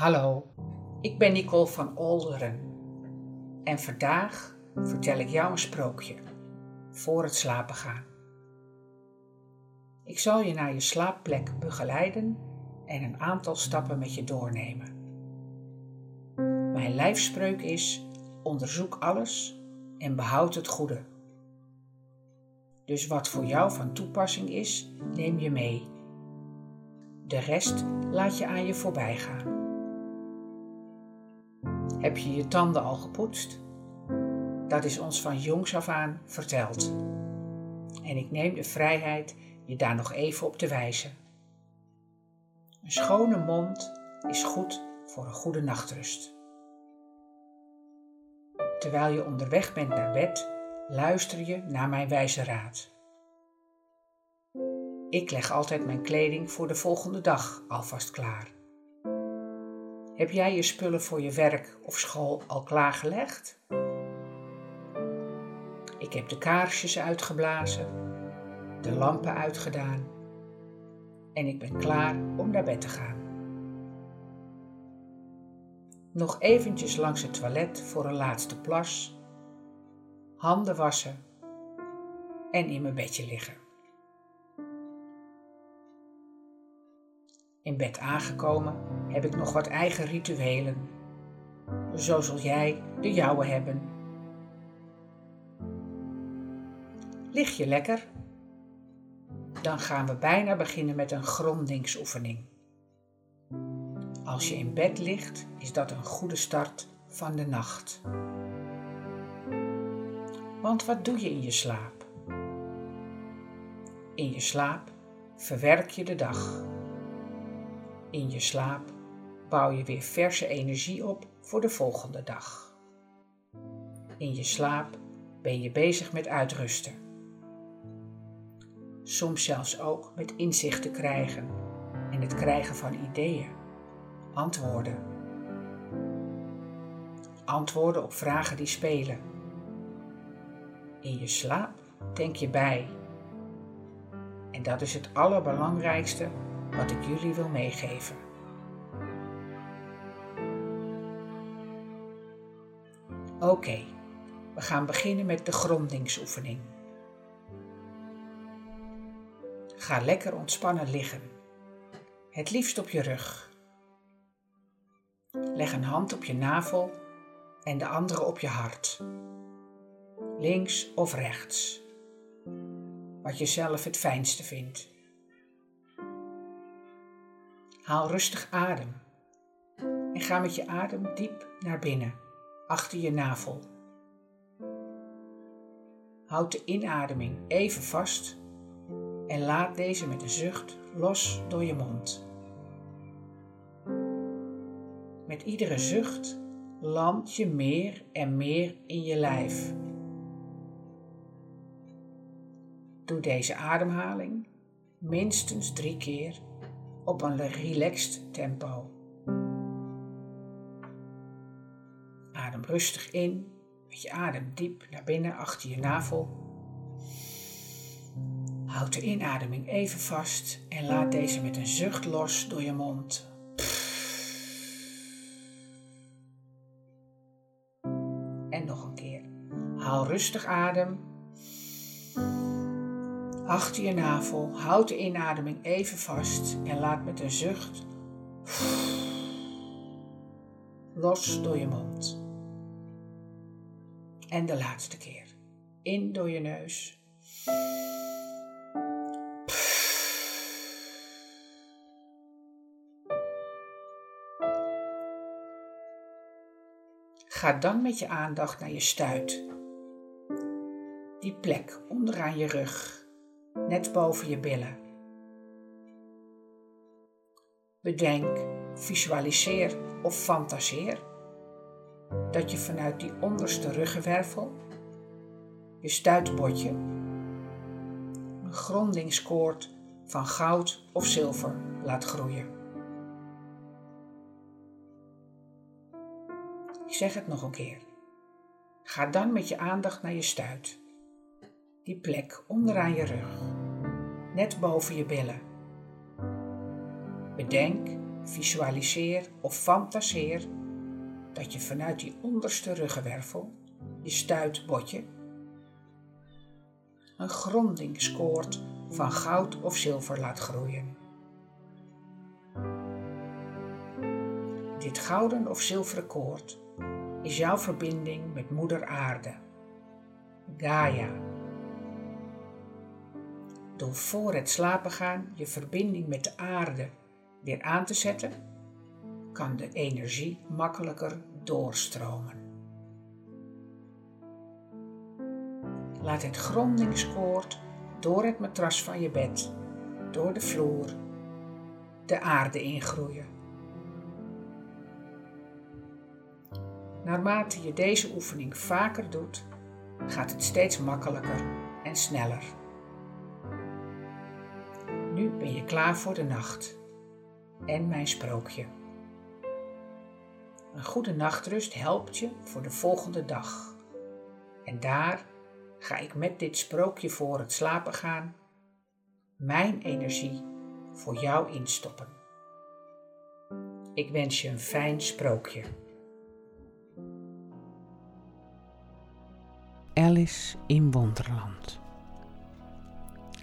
Hallo, ik ben Nicole van Olderen en vandaag vertel ik jou een sprookje voor het slapen gaan. Ik zal je naar je slaapplek begeleiden en een aantal stappen met je doornemen. Mijn lijfspreuk is: onderzoek alles en behoud het goede. Dus wat voor jou van toepassing is, neem je mee. De rest laat je aan je voorbij gaan. Heb je je tanden al gepoetst? Dat is ons van jongs af aan verteld. En ik neem de vrijheid je daar nog even op te wijzen. Een schone mond is goed voor een goede nachtrust. Terwijl je onderweg bent naar bed, luister je naar mijn wijze raad. Ik leg altijd mijn kleding voor de volgende dag alvast klaar. Heb jij je spullen voor je werk of school al klaargelegd? Ik heb de kaarsjes uitgeblazen, de lampen uitgedaan en ik ben klaar om naar bed te gaan. Nog eventjes langs het toilet voor een laatste plas, handen wassen en in mijn bedje liggen. In bed aangekomen heb ik nog wat eigen rituelen. Zo zul jij de jouwe hebben. Lig je lekker? Dan gaan we bijna beginnen met een grondingsoefening. Als je in bed ligt, is dat een goede start van de nacht. Want wat doe je in je slaap? In je slaap verwerk je de dag. In je slaap bouw je weer verse energie op voor de volgende dag. In je slaap ben je bezig met uitrusten. Soms zelfs ook met inzichten krijgen en het krijgen van ideeën, antwoorden. Antwoorden op vragen die spelen. In je slaap denk je bij. En dat is het allerbelangrijkste wat ik jullie wil meegeven. Oké, we gaan beginnen met de grondingsoefening. Ga lekker ontspannen liggen, het liefst op je rug. Leg een hand op je navel en de andere op je hart, links of rechts, wat je zelf het fijnste vindt. Haal rustig adem en ga met je adem diep naar binnen, achter je navel. Houd de inademing even vast en laat deze met een zucht los door je mond. Met iedere zucht land je meer en meer in je lijf. Doe deze ademhaling minstens drie keer op een relaxed tempo. Adem rustig in, met je adem diep naar binnen achter je navel. Houd de inademing even vast en laat deze met een zucht los door je mond. En nog een keer. Haal rustig adem achter je navel. Houd de inademing even vast en laat met een zucht los door je mond. En de laatste keer. In door je neus. Ga dan met je aandacht naar je stuit. Die plek onderaan je rug net boven je billen. Bedenk, visualiseer of fantaseer dat je vanuit die onderste ruggenwervel, je stuitbordje, een grondingskoord van goud of zilver laat groeien. Ik zeg het nog een keer. Ga dan met je aandacht naar je stuit die plek onderaan je rug, net boven je billen. Bedenk, visualiseer of fantaseer dat je vanuit die onderste ruggenwervel, je stuitbotje, een grondingskoord van goud of zilver laat groeien. Dit gouden of zilveren koord is jouw verbinding met Moeder Aarde, Gaia. Door voor het slapen gaan je verbinding met de aarde weer aan te zetten, kan de energie makkelijker doorstromen. Laat het grondingskoord door het matras van je bed, door de vloer, de aarde ingroeien. Naarmate je deze oefening vaker doet, gaat het steeds makkelijker en sneller. Nu ben je klaar voor de nacht en mijn sprookje. Een goede nachtrust helpt je voor de volgende dag. En daar ga ik met dit sprookje voor het slapen gaan mijn energie voor jou instoppen. Ik wens je een fijn sprookje. Alice in Wonderland.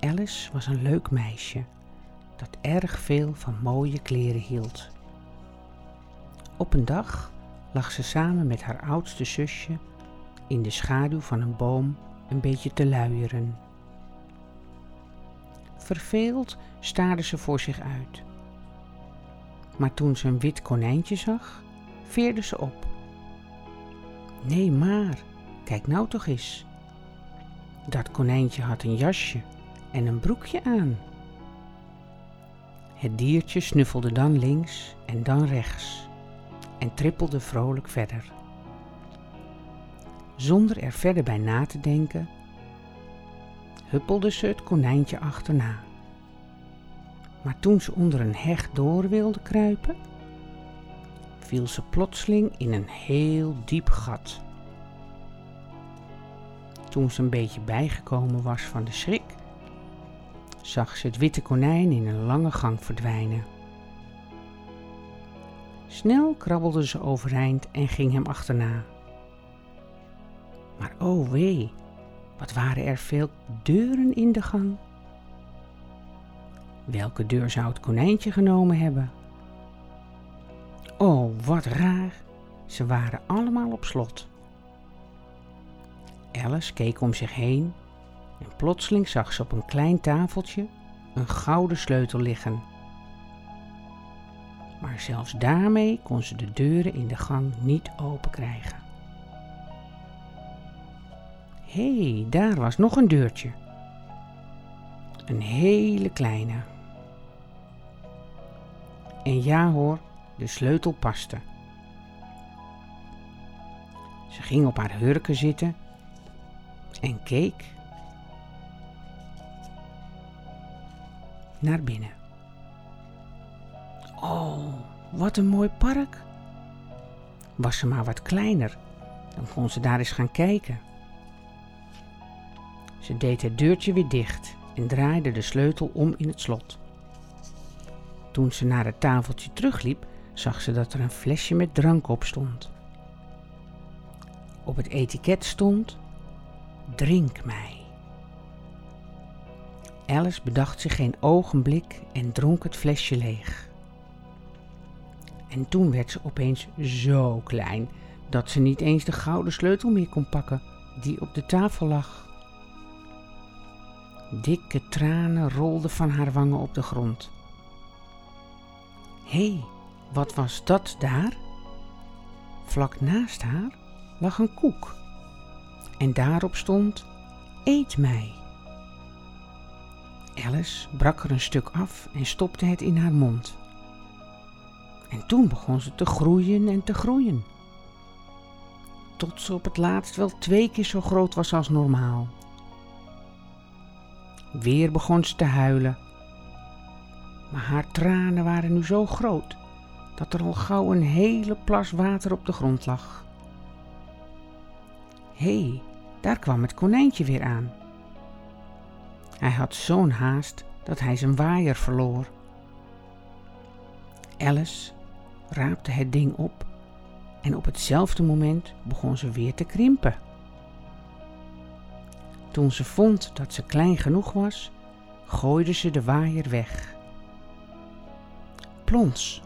Alice was een leuk meisje dat erg veel van mooie kleren hield. Op een dag lag ze samen met haar oudste zusje in de schaduw van een boom een beetje te luieren. Verveeld staarde ze voor zich uit. Maar toen ze een wit konijntje zag, veerde ze op. Nee, maar, kijk nou toch eens. Dat konijntje had een jasje en een broekje aan. Het diertje snuffelde dan links en dan rechts en trippelde vrolijk verder. Zonder er verder bij na te denken, huppelde ze het konijntje achterna. Maar toen ze onder een heg door wilde kruipen, viel ze plotseling in een heel diep gat. Toen ze een beetje bijgekomen was van de schrik, zag ze het witte konijn in een lange gang verdwijnen. Snel krabbelde ze overeind en ging hem achterna. Maar oh wee, wat waren er veel deuren in de gang. Welke deur zou het konijntje genomen hebben? Oh, wat raar. Ze waren allemaal op slot. Alice keek om zich heen en plotseling zag ze op een klein tafeltje een gouden sleutel liggen. Maar zelfs daarmee kon ze de deuren in de gang niet open krijgen. Hé, hey, daar was nog een deurtje. Een hele kleine. En ja hoor, de sleutel paste. Ze ging op haar hurken zitten en keek naar binnen. Oh, wat een mooi park. Was ze maar wat kleiner, dan kon ze daar eens gaan kijken. Ze deed het deurtje weer dicht en draaide de sleutel om in het slot. Toen ze naar het tafeltje terugliep, zag ze dat er een flesje met drank op stond. Op het etiket stond: Drink mij. Alice bedacht zich geen ogenblik en dronk het flesje leeg. En toen werd ze opeens zo klein dat ze niet eens de gouden sleutel meer kon pakken die op de tafel lag. Dikke tranen rolden van haar wangen op de grond. Hé, hey, wat was dat daar? Vlak naast haar lag een koek. En daarop stond: Eet mij. Alice brak er een stuk af en stopte het in haar mond. En toen begon ze te groeien en te groeien. Tot ze op het laatst wel twee keer zo groot was als normaal. Weer begon ze te huilen. Maar haar tranen waren nu zo groot dat er al gauw een hele plas water op de grond lag. Hé, hey, daar kwam het konijntje weer aan. Hij had zo'n haast dat hij zijn waaier verloor. Alice raapte het ding op en op hetzelfde moment begon ze weer te krimpen. Toen ze vond dat ze klein genoeg was, gooide ze de waaier weg. Plons!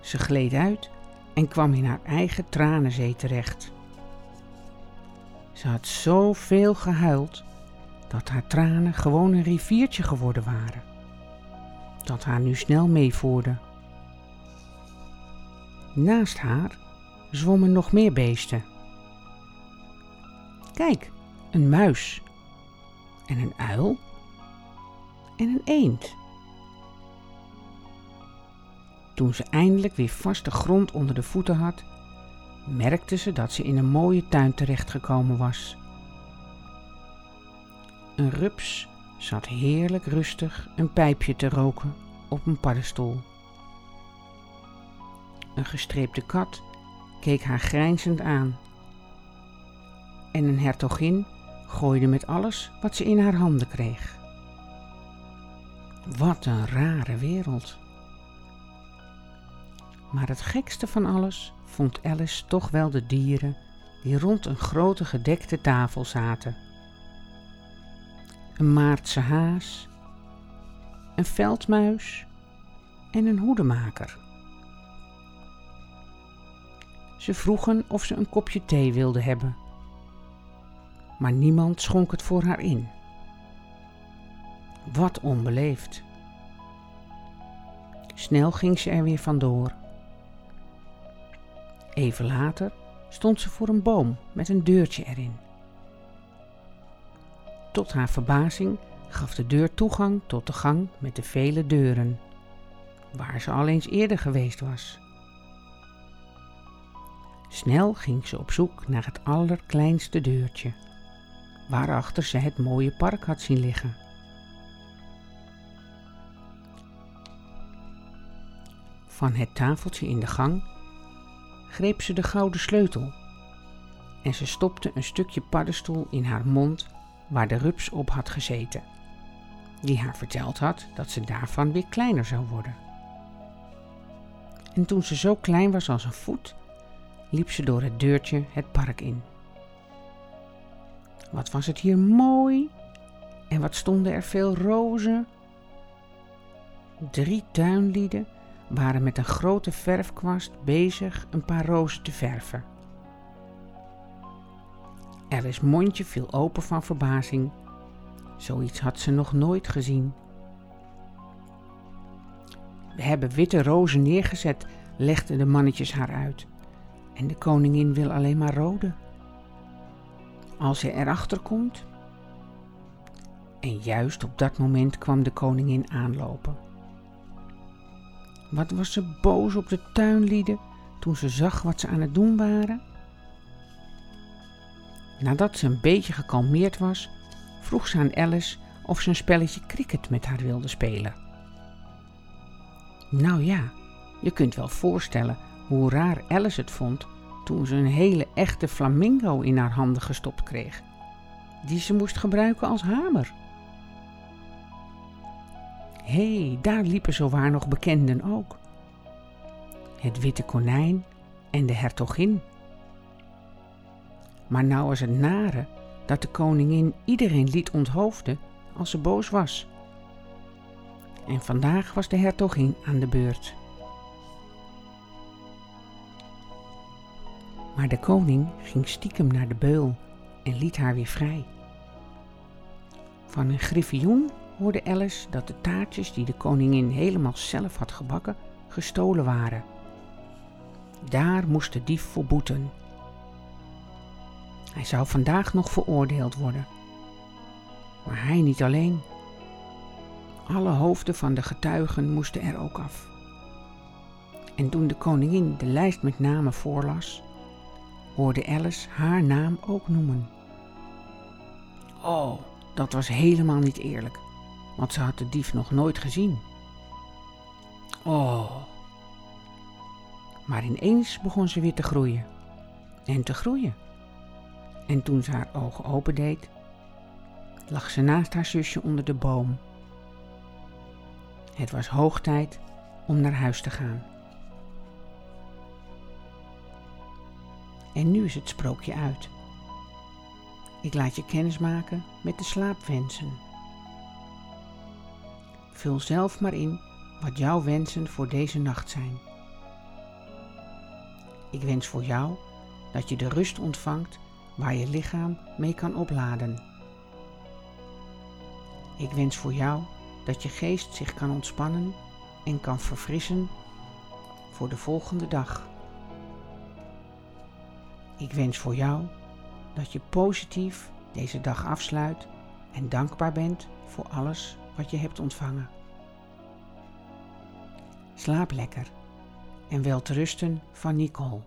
Ze gleed uit en kwam in haar eigen tranenzee terecht. Ze had zoveel gehuild dat haar tranen gewoon een riviertje geworden waren, dat haar nu snel meevoerde. Naast haar zwommen nog meer beesten. Kijk, een muis en een uil en een eend. Toen ze eindelijk weer vaste grond onder de voeten had, merkte ze dat ze in een mooie tuin terechtgekomen was. Een rups zat heerlijk rustig een pijpje te roken op een paddenstoel. Een gestreepte kat keek haar grijnzend aan. En een hertogin gooide met alles wat ze in haar handen kreeg. Wat een rare wereld. Maar het gekste van alles vond Alice toch wel de dieren die rond een grote gedekte tafel zaten. Een Maartse haas, een veldmuis en een hoedemaker. Ze vroegen of ze een kopje thee wilde hebben, maar niemand schonk het voor haar in. Wat onbeleefd. Snel ging ze er weer vandoor. Even later stond ze voor een boom met een deurtje erin. Tot haar verbazing gaf de deur toegang tot de gang met de vele deuren, waar ze al eens eerder geweest was. Snel ging ze op zoek naar het allerkleinste deurtje, waarachter ze het mooie park had zien liggen. Van het tafeltje in de gang greep ze de gouden sleutel en ze stopte een stukje paddenstoel in haar mond waar de rups op had gezeten, die haar verteld had dat ze daarvan weer kleiner zou worden. En toen ze zo klein was als een voet, liep ze door het deurtje het park in. Wat was het hier mooi en wat stonden er veel rozen. Drie tuinlieden waren met een grote verfkwast bezig een paar rozen te verven. Alice's mondje viel open van verbazing. Zoiets had ze nog nooit gezien. We hebben witte rozen neergezet, legden de mannetjes haar uit. En de koningin wil alleen maar rode. Als hij erachter komt. En juist op dat moment kwam de koningin aanlopen. Wat was ze boos op de tuinlieden toen ze zag wat ze aan het doen waren? Nadat ze een beetje gekalmeerd was, vroeg ze aan Alice of ze een spelletje cricket met haar wilde spelen. Nou ja, je kunt wel voorstellen hoe raar Alice het vond toen ze een hele echte flamingo in haar handen gestopt kreeg, die ze moest gebruiken als hamer. Hé, hey, daar liepen zowaar nog bekenden ook. Het witte konijn en de hertogin. Maar nou was het nare dat de koningin iedereen liet onthoofden als ze boos was. En vandaag was de hertogin aan de beurt. Maar de koning ging stiekem naar de beul en liet haar weer vrij. Van een griffioen hoorde Alice dat de taartjes die de koningin helemaal zelf had gebakken gestolen waren. Daar moest de dief voor boeten. Hij zou vandaag nog veroordeeld worden. Maar hij niet alleen. Alle hoofden van de getuigen moesten er ook af. En toen de koningin de lijst met namen voorlas, hoorde Alice haar naam ook noemen. Oh, dat was helemaal niet eerlijk, want ze had de dief nog nooit gezien. Oh. Maar ineens begon ze weer te groeien. En te groeien. En toen ze haar ogen opendeed, lag ze naast haar zusje onder de boom. Het was hoog tijd om naar huis te gaan. En nu is het sprookje uit. Ik laat je kennis maken met de slaapwensen. Vul zelf maar in wat jouw wensen voor deze nacht zijn. Ik wens voor jou dat je de rust ontvangt waar je lichaam mee kan opladen. Ik wens voor jou dat je geest zich kan ontspannen en kan verfrissen voor de volgende dag. Ik wens voor jou dat je positief deze dag afsluit en dankbaar bent voor alles wat je hebt ontvangen. Slaap lekker en wel te rusten van Nicole.